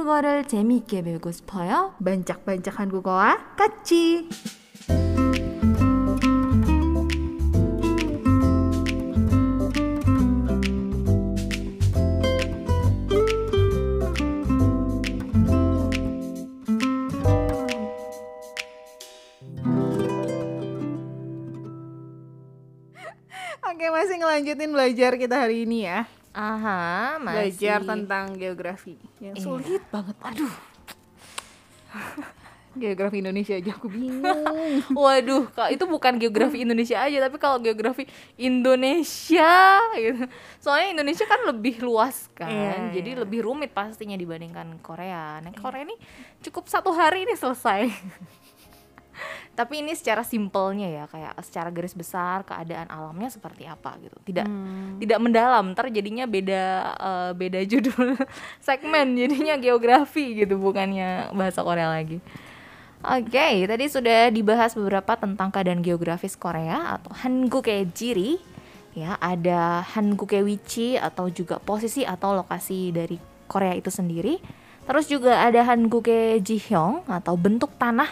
한국어를 재미있게 배우고 싶어요? 반짝반짝 한국어와 같이. Oke, masih ngelanjutin belajar kita hari ini ya. Aha, masih. Belajar tentang geografi. Yang Iya. sulit banget. Aduh. geografi Indonesia aja aku bingung. Waduh, kak itu bukan geografi Indonesia aja, tapi kalau geografi Indonesia gitu. Soalnya Indonesia kan lebih luas kan, Iya, jadi iya. lebih rumit pastinya dibandingkan Korea. Nah, Korea ini cukup satu hari ini selesai tapi ini secara simpelnya ya kayak secara garis besar keadaan alamnya seperti apa gitu tidak hmm. tidak mendalam terjadinya beda uh, beda judul segmen jadinya geografi gitu bukannya bahasa Korea lagi Oke, okay, tadi sudah dibahas beberapa tentang keadaan geografis Korea atau Hanguke Jiri. Ya, ada Hanguke Wichi atau juga posisi atau lokasi dari Korea itu sendiri. Terus juga ada Hanguke Jihyong atau bentuk tanah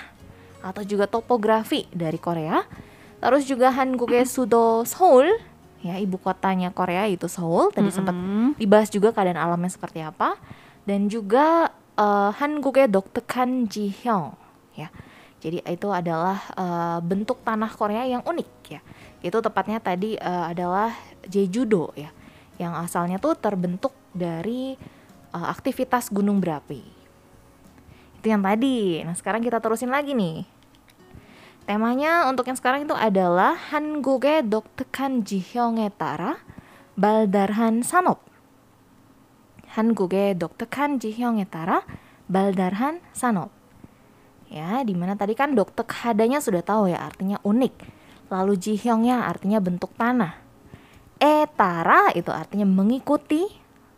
atau juga topografi dari Korea. Terus juga Hanguke Sudo Seoul, ya ibu kotanya Korea itu Seoul. Tadi mm -hmm. sempat dibahas juga keadaan alamnya seperti apa. Dan juga uh, Kan Doktekan Jihyong, ya. Jadi itu adalah uh, bentuk tanah Korea yang unik ya. Itu tepatnya tadi uh, adalah Jejudo ya, yang asalnya tuh terbentuk dari uh, aktivitas gunung berapi itu yang tadi. Nah, sekarang kita terusin lagi nih. Temanya untuk yang sekarang itu adalah Han Hanguge Doktekan Jihyonge Etara Baldarhan Sanop. Han Hanguge Doktekan Jihyonge Etara Baldarhan Sanop. Ya, di mana tadi kan doktek hadanya sudah tahu ya artinya unik. Lalu jihyongnya artinya bentuk tanah. Etara itu artinya mengikuti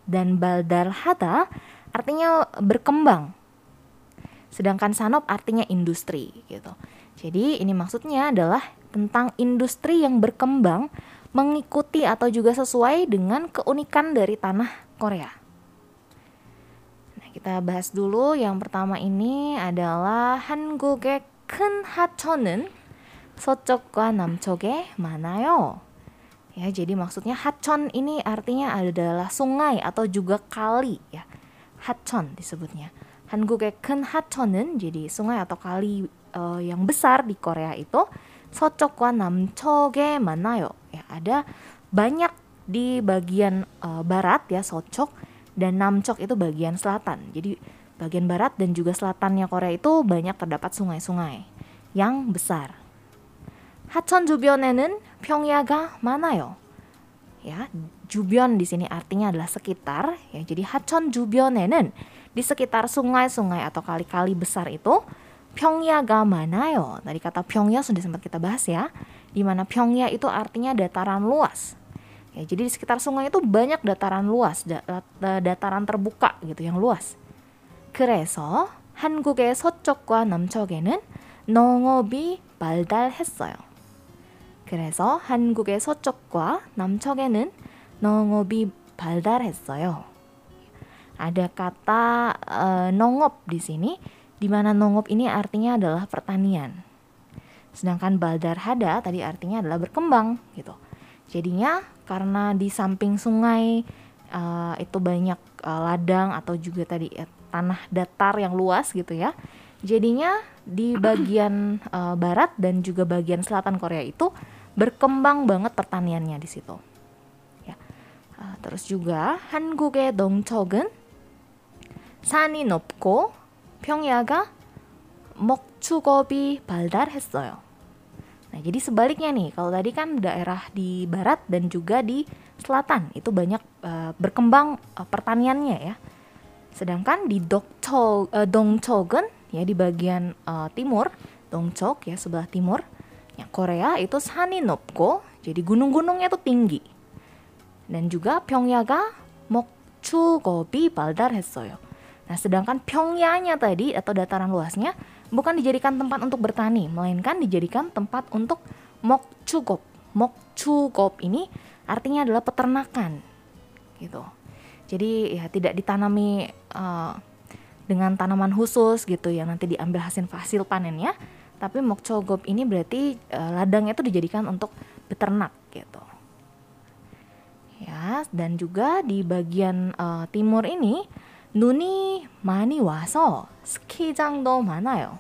dan baldarhata artinya berkembang Sedangkan sanop artinya industri gitu. Jadi ini maksudnya adalah tentang industri yang berkembang mengikuti atau juga sesuai dengan keunikan dari tanah Korea. Nah, kita bahas dulu yang pertama ini adalah 한국의 큰 하천은 서쪽과 남쪽에 많아요. Ya, jadi maksudnya ha천 ini artinya adalah sungai atau juga kali ya. 하천 disebutnya. 한국의 큰 하천은 jadi sungai atau kali eh, yang besar di Korea itu 서쪽과 남쪽에 많아요. Ya, ada banyak di bagian eh, barat ya 서쪽 dan 남쪽 itu bagian selatan. Jadi bagian barat dan juga selatannya Korea itu banyak terdapat sungai-sungai yang besar. 하천 주변에는 평야가 많아요. Ya, 주변 di sini artinya adalah sekitar ya. Jadi 하천 주변에는 di sekitar sungai-sungai atau kali-kali besar itu 평야가 많아요. Tadi kata 평야 sudah sempat kita bahas ya. Di mana 평야 itu artinya dataran luas. Ya, jadi di sekitar sungai itu banyak dataran luas, da- da- dataran terbuka gitu yang luas. 그래서 한국의 서쪽과 남쪽에는 농업이 발달했어요. 그래서 한국의 서쪽과 남쪽에는 농업이 발달했어요. Ada kata e, nongop di sini, di mana nongop ini artinya adalah pertanian. Sedangkan baldar hada tadi artinya adalah berkembang gitu. Jadinya karena di samping sungai e, itu banyak e, ladang atau juga tadi e, tanah datar yang luas gitu ya. Jadinya di bagian e, barat dan juga bagian selatan Korea itu berkembang banget pertaniannya di situ. Ya. Terus juga Hanguge Dongchogen 산이 높고 평야가 먹축업이 발달했어요. Nah, jadi sebaliknya nih, kalau tadi kan daerah di barat dan juga di selatan itu banyak eh, berkembang eh, pertaniannya ya. Sedangkan di Dokcho, eh, Dongcheon ya di bagian eh, timur, Dongcheok ya sebelah timur, ya Korea itu 산이 높고 jadi gunung-gunungnya tuh tinggi. Dan juga 평야가 먹축업이 발달했어요. Nah, sedangkan Pyongyangnya tadi atau dataran luasnya bukan dijadikan tempat untuk bertani, melainkan dijadikan tempat untuk mokchugop. Mokchugop ini artinya adalah peternakan, gitu. Jadi ya tidak ditanami eh, dengan tanaman khusus gitu yang nanti diambil hasil hasil panennya. Tapi mokchogop ini berarti uh, ladangnya itu dijadikan untuk beternak gitu. Ya, dan juga di bagian uh, timur ini nuni mani waso skijangdo manayo.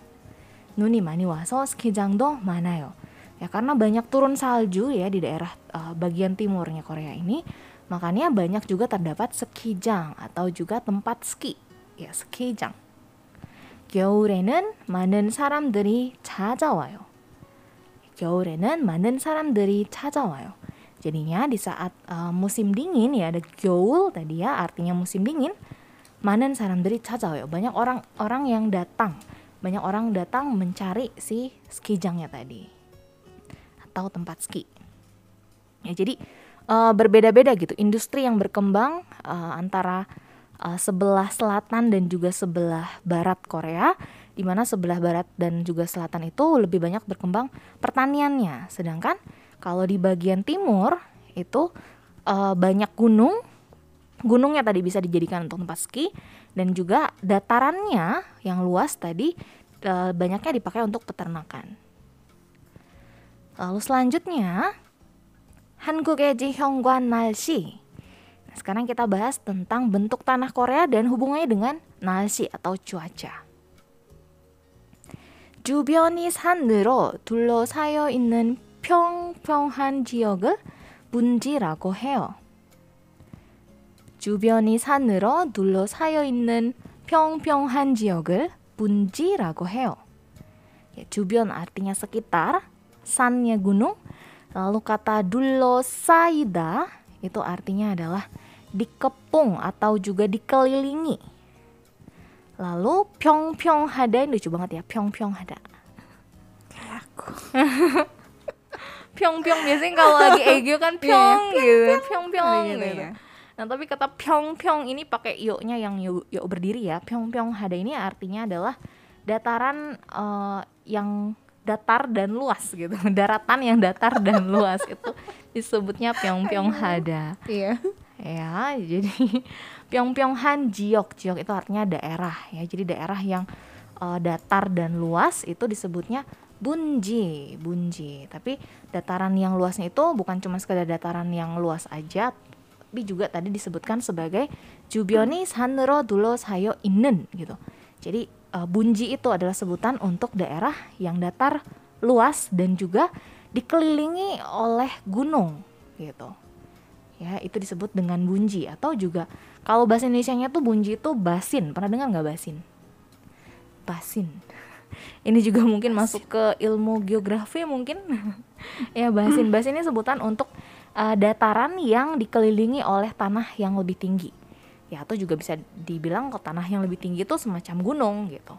Nuni mani waso skijangdo manayo. Ya karena banyak turun salju ya di daerah uh, bagian timurnya Korea ini, makanya banyak juga terdapat skijang atau juga tempat ski 야, 스키장. 겨울에는 많은 사람들이 찾아와요. 겨울에는 많은 사람들이 찾아와요. Jadinya di saat uh, musim dingin ya ada gyeol tadi ya artinya musim dingin. 많은 사람들이 찾아와요. Banyak orang-orang yang datang. Banyak orang datang mencari si skijangnya tadi. Atau tempat ski. Ya jadi uh, berbeda-beda gitu. Industri yang berkembang uh, antara uh, sebelah selatan dan juga sebelah barat Korea di mana sebelah barat dan juga selatan itu lebih banyak berkembang pertaniannya sedangkan kalau di bagian timur itu uh, banyak gunung gunungnya tadi bisa dijadikan untuk tempat ski dan juga datarannya yang luas tadi uh, banyaknya dipakai untuk peternakan lalu selanjutnya 한국의 지형과 날씨 sekarang kita bahas tentang bentuk tanah Korea dan hubungannya dengan nasi atau cuaca. 주변이 산으로 둘러싸여 있는 평평한 지역을 문지라고 해요. 주변이 산으로 둘러싸여 있는 평평한 지역을 문지라고 해요. Ya, 주변 artinya sekitar, sannya gunung, lalu kata dullosaida itu artinya adalah dikepung atau juga dikelilingi. Lalu pyong-pyong hada ini lucu banget ya, pyong-pyong hada. Aku. pyong-pyong biasanya kalau lagi ego kan iya, pyong gitu, pyong-pyong gitu. gitu. Nah, tapi kata pyong-pyong ini pakai yo-nya yang yo, yo berdiri ya. Pyong-pyong hada ini artinya adalah dataran uh, yang datar dan luas gitu. Daratan yang datar dan luas itu disebutnya pyong-pyong hada. Iya ya jadi Pyongyanghan jiok jiok itu artinya daerah ya jadi daerah yang uh, datar dan luas itu disebutnya bunji bunji tapi dataran yang luasnya itu bukan cuma sekedar dataran yang luas aja tapi juga tadi disebutkan sebagai jubioni sanero dulo sayo inen gitu. Jadi uh, bunji itu adalah sebutan untuk daerah yang datar luas dan juga dikelilingi oleh gunung gitu. Ya itu disebut dengan bunji. Atau juga kalau bahasa Indonesia-nya tuh bunji itu basin. Pernah dengar nggak basin? Basin. Ini juga mungkin masuk ke ilmu geografi mungkin. Ya basin basin ini sebutan untuk uh, dataran yang dikelilingi oleh tanah yang lebih tinggi ya atau juga bisa dibilang ke tanah yang lebih tinggi itu semacam gunung gitu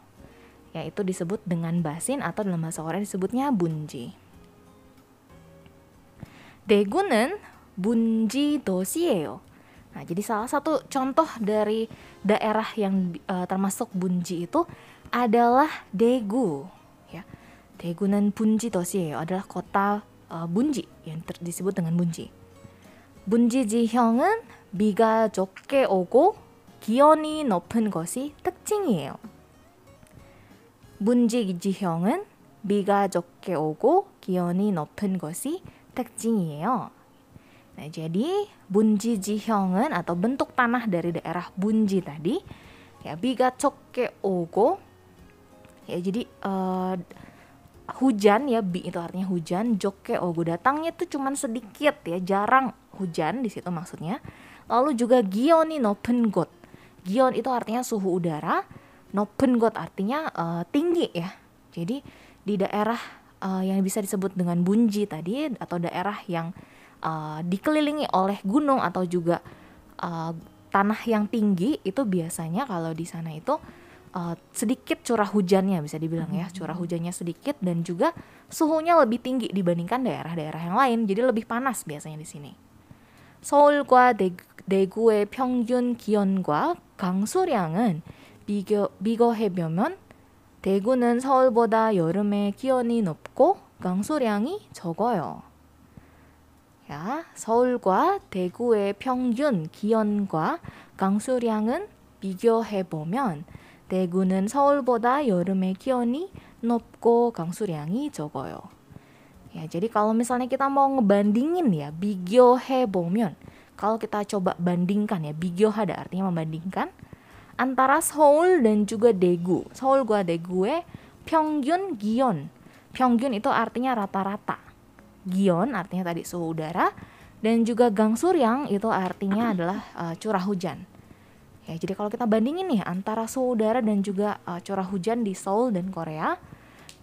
ya itu disebut dengan basin atau dalam bahasa Korea disebutnya bunji Daegu는 bunji dosieyo. Nah, jadi salah satu contoh dari daerah yang uh, termasuk bunji itu adalah Daegu, ya. Daegu는 bunji dosieyo adalah kota uh, bunji yang disebut dengan bunji. bun지 지형은 비가 적게 오고 기온이 높은 것이 특징이에요. bunji 지형은 비가 적게 오고 기온이 높은 것이 특징이에요. Nah, jadi bunji jihyong은 atau bentuk tanah dari daerah bunji tadi ya biga chokke ogo ya jadi uh, hujan ya bi itu artinya hujan jokke ogo datangnya tuh cuman sedikit ya jarang hujan di situ maksudnya. Lalu juga gioni nopen got gion itu artinya suhu udara nopen got artinya uh, tinggi ya. Jadi di daerah uh, yang bisa disebut dengan bunji tadi atau daerah yang uh, dikelilingi oleh gunung atau juga uh, tanah yang tinggi itu biasanya kalau di sana itu uh, sedikit curah hujannya bisa dibilang ya curah hujannya sedikit dan juga suhunya lebih tinggi dibandingkan daerah-daerah yang lain jadi lebih panas biasanya di sini. 서울과 대구의 평균 기온과 강수량은 비교, 비교해보면 대구는 서울보다 여름에 기온이 높고 강수량이 적어요. 야, 서울과 대구의 평균 기온과 강수량은 비교해 보면 대구는 서울보다 여름의 기온이 높고 강수량이 적어요. Ya, jadi kalau misalnya kita mau ngebandingin ya, 비교해 보면 kalau kita coba bandingkan ya, 비교하다 artinya membandingkan antara Seoul dan juga Daegu. 서울과 대구의 평균 기온. 평균 itu artinya rata-rata. Gion artinya tadi suhu udara dan juga gangsuryang itu artinya adalah uh, curah hujan. Ya, jadi kalau kita bandingin nih antara suhu udara dan juga uh, curah hujan di Seoul dan Korea,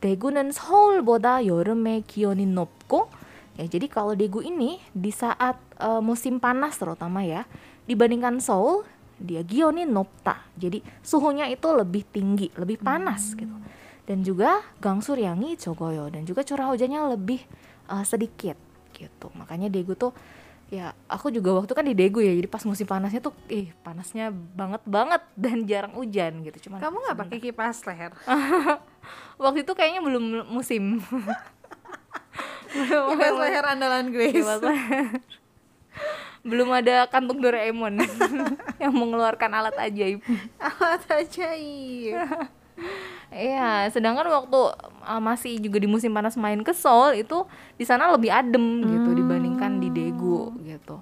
Daegu는 서울보다 여름에 기온이 높고 ya jadi kalau Daegu ini di saat uh, musim panas terutama ya dibandingkan Seoul dia gioni nopta jadi suhunya itu lebih tinggi lebih panas gitu dan juga gangsuryangi jogoyo dan juga curah hujannya lebih uh, sedikit gitu makanya Daegu tuh ya aku juga waktu kan di Daegu ya jadi pas musim panasnya tuh ih panasnya banget banget dan jarang hujan gitu cuman Kamu nggak pakai kipas leher? waktu itu kayaknya belum musim belum Kipas leher andalan Grace. Kipas leher. belum ada kantung Doraemon yang mengeluarkan alat ajaib Alat ajaib. Iya, sedangkan waktu uh, masih juga di musim panas main ke Seoul itu di sana lebih adem gitu dibandingkan di Daegu gitu.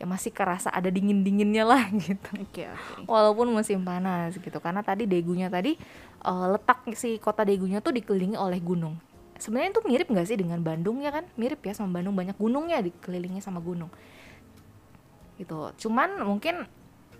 Ya masih kerasa ada dingin-dinginnya lah gitu. Oke oke. Walaupun musim panas gitu. Karena tadi Daegunya tadi uh, letak si kota Daegunya tuh dikelilingi oleh gunung. Sebenarnya itu mirip nggak sih dengan Bandung ya kan? Mirip ya sama Bandung banyak gunungnya dikelilingi sama gunung. Gitu. Cuman mungkin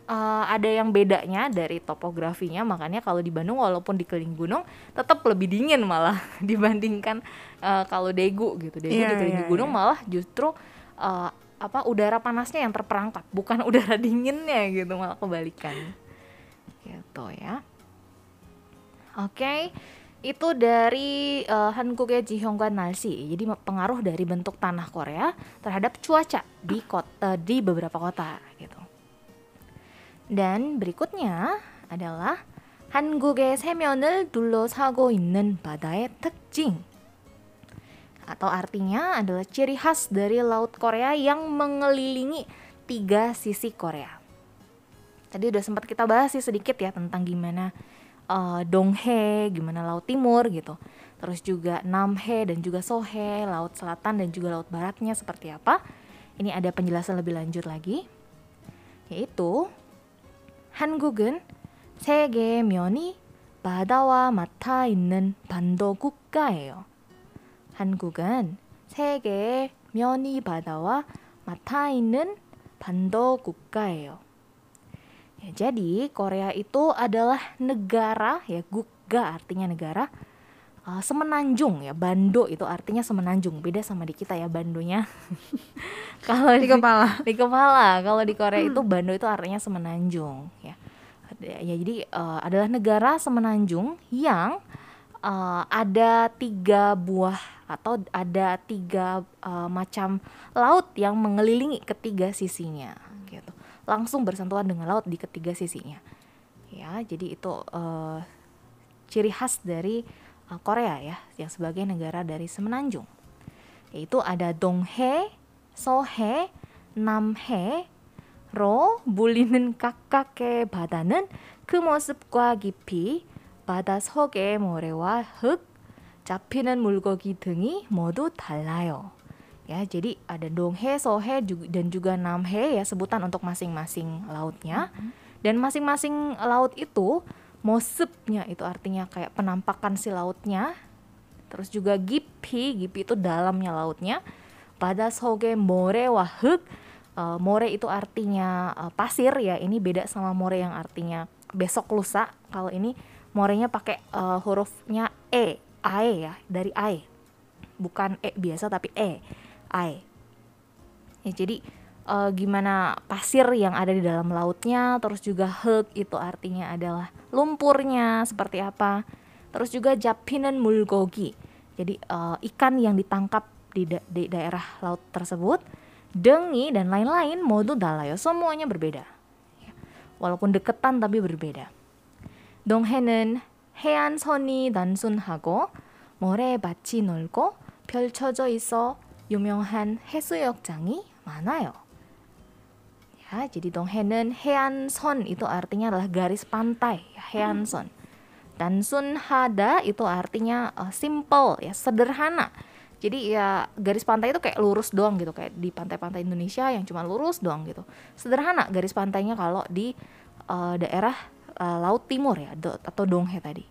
uh, ada yang bedanya dari topografinya makanya kalau di Bandung walaupun dikelilingi gunung tetap lebih dingin malah dibandingkan uh, kalau Daegu gitu Daegu Iya, dikelilingi iya, gunung iya. malah justru uh, apa udara panasnya yang terperangkap bukan udara dinginnya gitu malah kebalikan gitu ya oke itu dari uh, Hanguk의 지형과 날씨 jadi pengaruh dari bentuk tanah Korea terhadap cuaca di kota di beberapa kota gitu dan berikutnya adalah 한국의 세면을 둘러싸고 있는 바다의 특징. Atau artinya adalah ciri khas dari Laut Korea yang mengelilingi tiga sisi Korea. Tadi udah sempat kita bahas sih sedikit ya tentang gimana eh, Donghae, gimana Laut Timur gitu. Terus juga Namhae dan juga Sohae, Laut Selatan dan juga Laut Baratnya seperti apa. Ini ada penjelasan lebih lanjut lagi. Yaitu 한국은 세 개의 면이 바다와 맞닿아 있는 반도 국가예요. 한국은 세 개의 면이 바다와 맞닿아 있는 반도 국가예요. Ya, jadi Korea itu adalah negara ya gukga artinya negara uh, semenanjung ya bando itu artinya semenanjung beda sama di kita ya bandonya kalau Di kepala. di kepala kalau di Korea itu bando itu artinya semenanjung ya Ada- ya jadi eh, adalah negara semenanjung yang uh, ada tiga buah atau ada tiga uh, macam laut yang mengelilingi ketiga sisinya gitu. Langsung bersentuhan dengan laut di ketiga sisinya. Ya jadi itu uh, ciri khas dari uh, Korea ya yang sebagai negara dari semenanjung. Yaitu ada Donghae, Sohae, Namhae, Ro, Bulinen Kakake Badanen, Kemosup Gipi, 바다는 그 모습과 깊이, 바다 속의 모래와 흙, 잡히는 물고기 등이 모두 달라요. Ya, jadi ada Donghae, Sohae ju- dan juga Namhae ya sebutan untuk masing-masing lautnya. Dan masing-masing laut itu mosepnya itu artinya kayak penampakan si lautnya. Terus juga gipi, gipi itu dalamnya lautnya. Pada soge more wahuk, Eh, more itu artinya eh, pasir ya. Ini beda sama more yang artinya besok lusa. Kalau ini morenya pakai eh, hurufnya e, ae ya, dari ae. Bukan e biasa tapi e, ae. Ya, jadi eh, gimana pasir yang ada di dalam lautnya, terus juga hug itu artinya adalah lumpurnya seperti apa. Terus juga japinan mulgogi. Jadi eh, ikan yang ditangkap di, da- di daerah laut tersebut, dengi dan lain-lain modu dalayo semuanya berbeda. Ya, Walaupun deketan tapi berbeda. 동해는 해안선이 단순하고 모래밭이 넓고 펼쳐져 있어 유명한 해수욕장이 많아요. Ya, jadi 동해는 해안선 itu artinya adalah garis pantai, ya, 해안선. Dan sunhada itu artinya uh, simple ya, sederhana. Jadi ya garis pantai itu kayak lurus doang gitu kayak di pantai-pantai Indonesia yang cuma lurus doang gitu. Sederhana garis pantainya kalau di uh, daerah uh, laut timur ya do, atau Donghe tadi.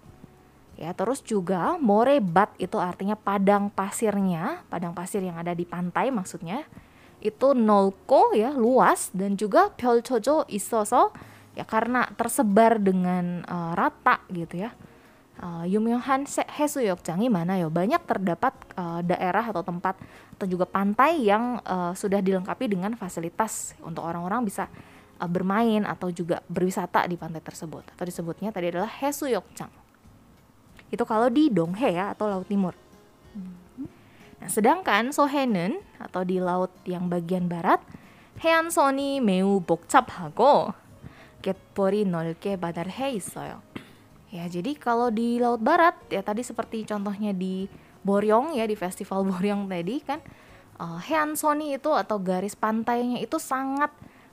Ya, terus juga Morebat itu artinya padang pasirnya, padang pasir yang ada di pantai maksudnya. Itu nolko ya, luas dan juga Pyeolchojo isoso ya karena tersebar dengan uh, rata gitu ya. Eh, uh, Hesu Hesuyokjangi mana ya banyak terdapat uh, daerah atau tempat atau juga pantai yang uh, sudah dilengkapi dengan fasilitas untuk orang-orang bisa uh, bermain atau juga berwisata di pantai tersebut. Atau disebutnya tadi adalah 해수욕장. Itu kalau di Donghae ya atau Laut Timur. Nah, sedangkan Sohenen atau di laut yang bagian barat, 해안선이 매우 복잡하고 갯벌이 넓게 바다를 있어요. Ya, jadi kalau di Laut Barat ya tadi seperti contohnya di Boryong ya di festival Boryong tadi kan uh, Heansoni itu atau garis pantainya itu sangat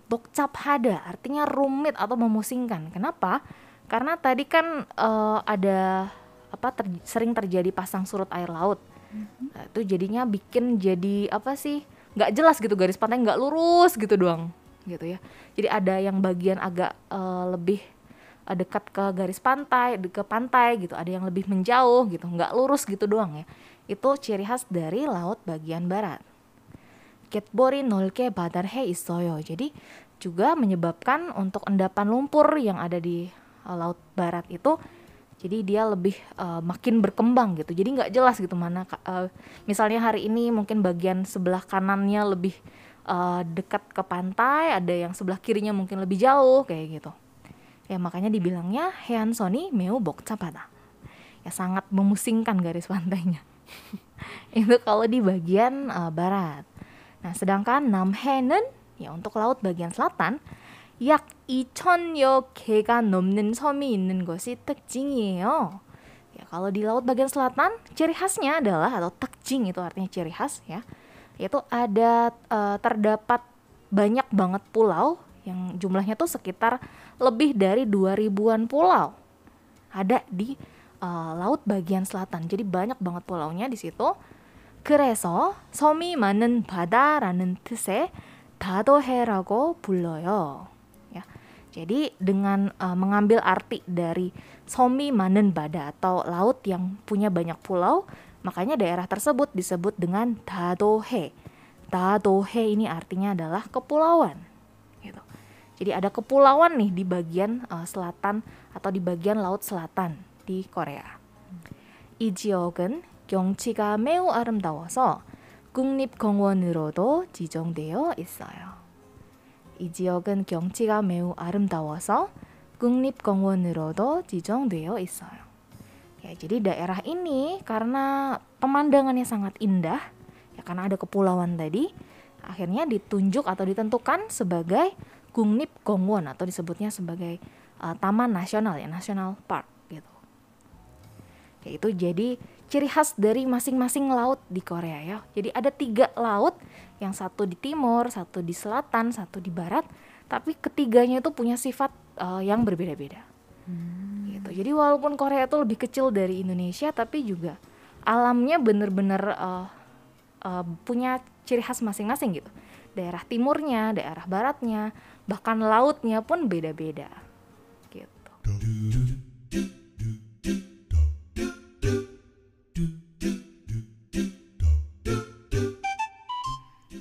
bokcap hada, artinya rumit atau memusingkan. Kenapa? Karena tadi kan uh, ada apa ter, sering terjadi pasang surut air laut. Mm-hmm. Nah, itu jadinya bikin jadi apa sih? nggak jelas gitu garis pantai nggak lurus gitu doang gitu ya. Jadi ada yang bagian agak uh, lebih Eh, dekat ke garis pantai, ke pantai gitu, ada yang lebih menjauh gitu, nggak lurus gitu doang ya. Itu ciri khas dari laut bagian barat. Ketbori nolke badarhe isoyo. Jadi juga menyebabkan untuk endapan lumpur yang ada di uh, laut barat itu jadi dia lebih uh, makin berkembang gitu jadi nggak jelas gitu mana uh, misalnya hari ini mungkin bagian sebelah kanannya lebih uh, dekat ke pantai ada yang sebelah kirinya mungkin lebih jauh kayak gitu Ya makanya dibilangnya Hean Sony Meu Bokcapada. Ya sangat memusingkan garis pantainya. itu kalau di bagian uh, barat. Nah, sedangkan Namhae는 ya untuk laut bagian selatan 약 2천여 개가 넘는 섬이 있는 것이 특징이에요. Ya, kalau di laut bagian selatan, ciri khasnya adalah atau tekjing itu artinya ciri khas ya. Yaitu ada uh, terdapat banyak banget pulau yang jumlahnya tuh sekitar lebih dari 2000-an pulau ada di uh, laut bagian selatan. Jadi banyak banget pulaunya di situ. 그래서 섬이 많은 바다라는 뜻의 다도해라고 불러요. Ya. Jadi dengan uh, mengambil arti dari somi manen bada atau laut yang punya banyak pulau, makanya daerah tersebut disebut dengan dadohe. Dadohe ini artinya adalah kepulauan. Jadi ada kepulauan nih di bagian uh, selatan atau di bagian laut selatan di Korea. 이 지역은 경치가 매우 아름다워서 국립공원으로도 지정되어 있어요. 이 지역은 경치가 매우 아름다워서 국립공원으로도 지정되어 있어요. Ya, jadi daerah ini karena pemandangannya sangat indah, ya karena ada kepulauan tadi, akhirnya ditunjuk atau ditentukan sebagai Gungnip Gongwon atau disebutnya sebagai uh, taman nasional ya national park gitu. Yaitu jadi ciri khas dari masing-masing laut di Korea ya. Jadi ada tiga laut, yang satu di timur, satu di selatan, satu di barat, tapi ketiganya itu punya sifat uh, yang berbeda-beda. Hmm. Gitu. Jadi walaupun Korea itu lebih kecil dari Indonesia, tapi juga alamnya bener-bener uh, uh, punya ciri khas masing-masing gitu. Daerah timurnya, daerah baratnya, bahkan lautnya pun beda-beda gitu.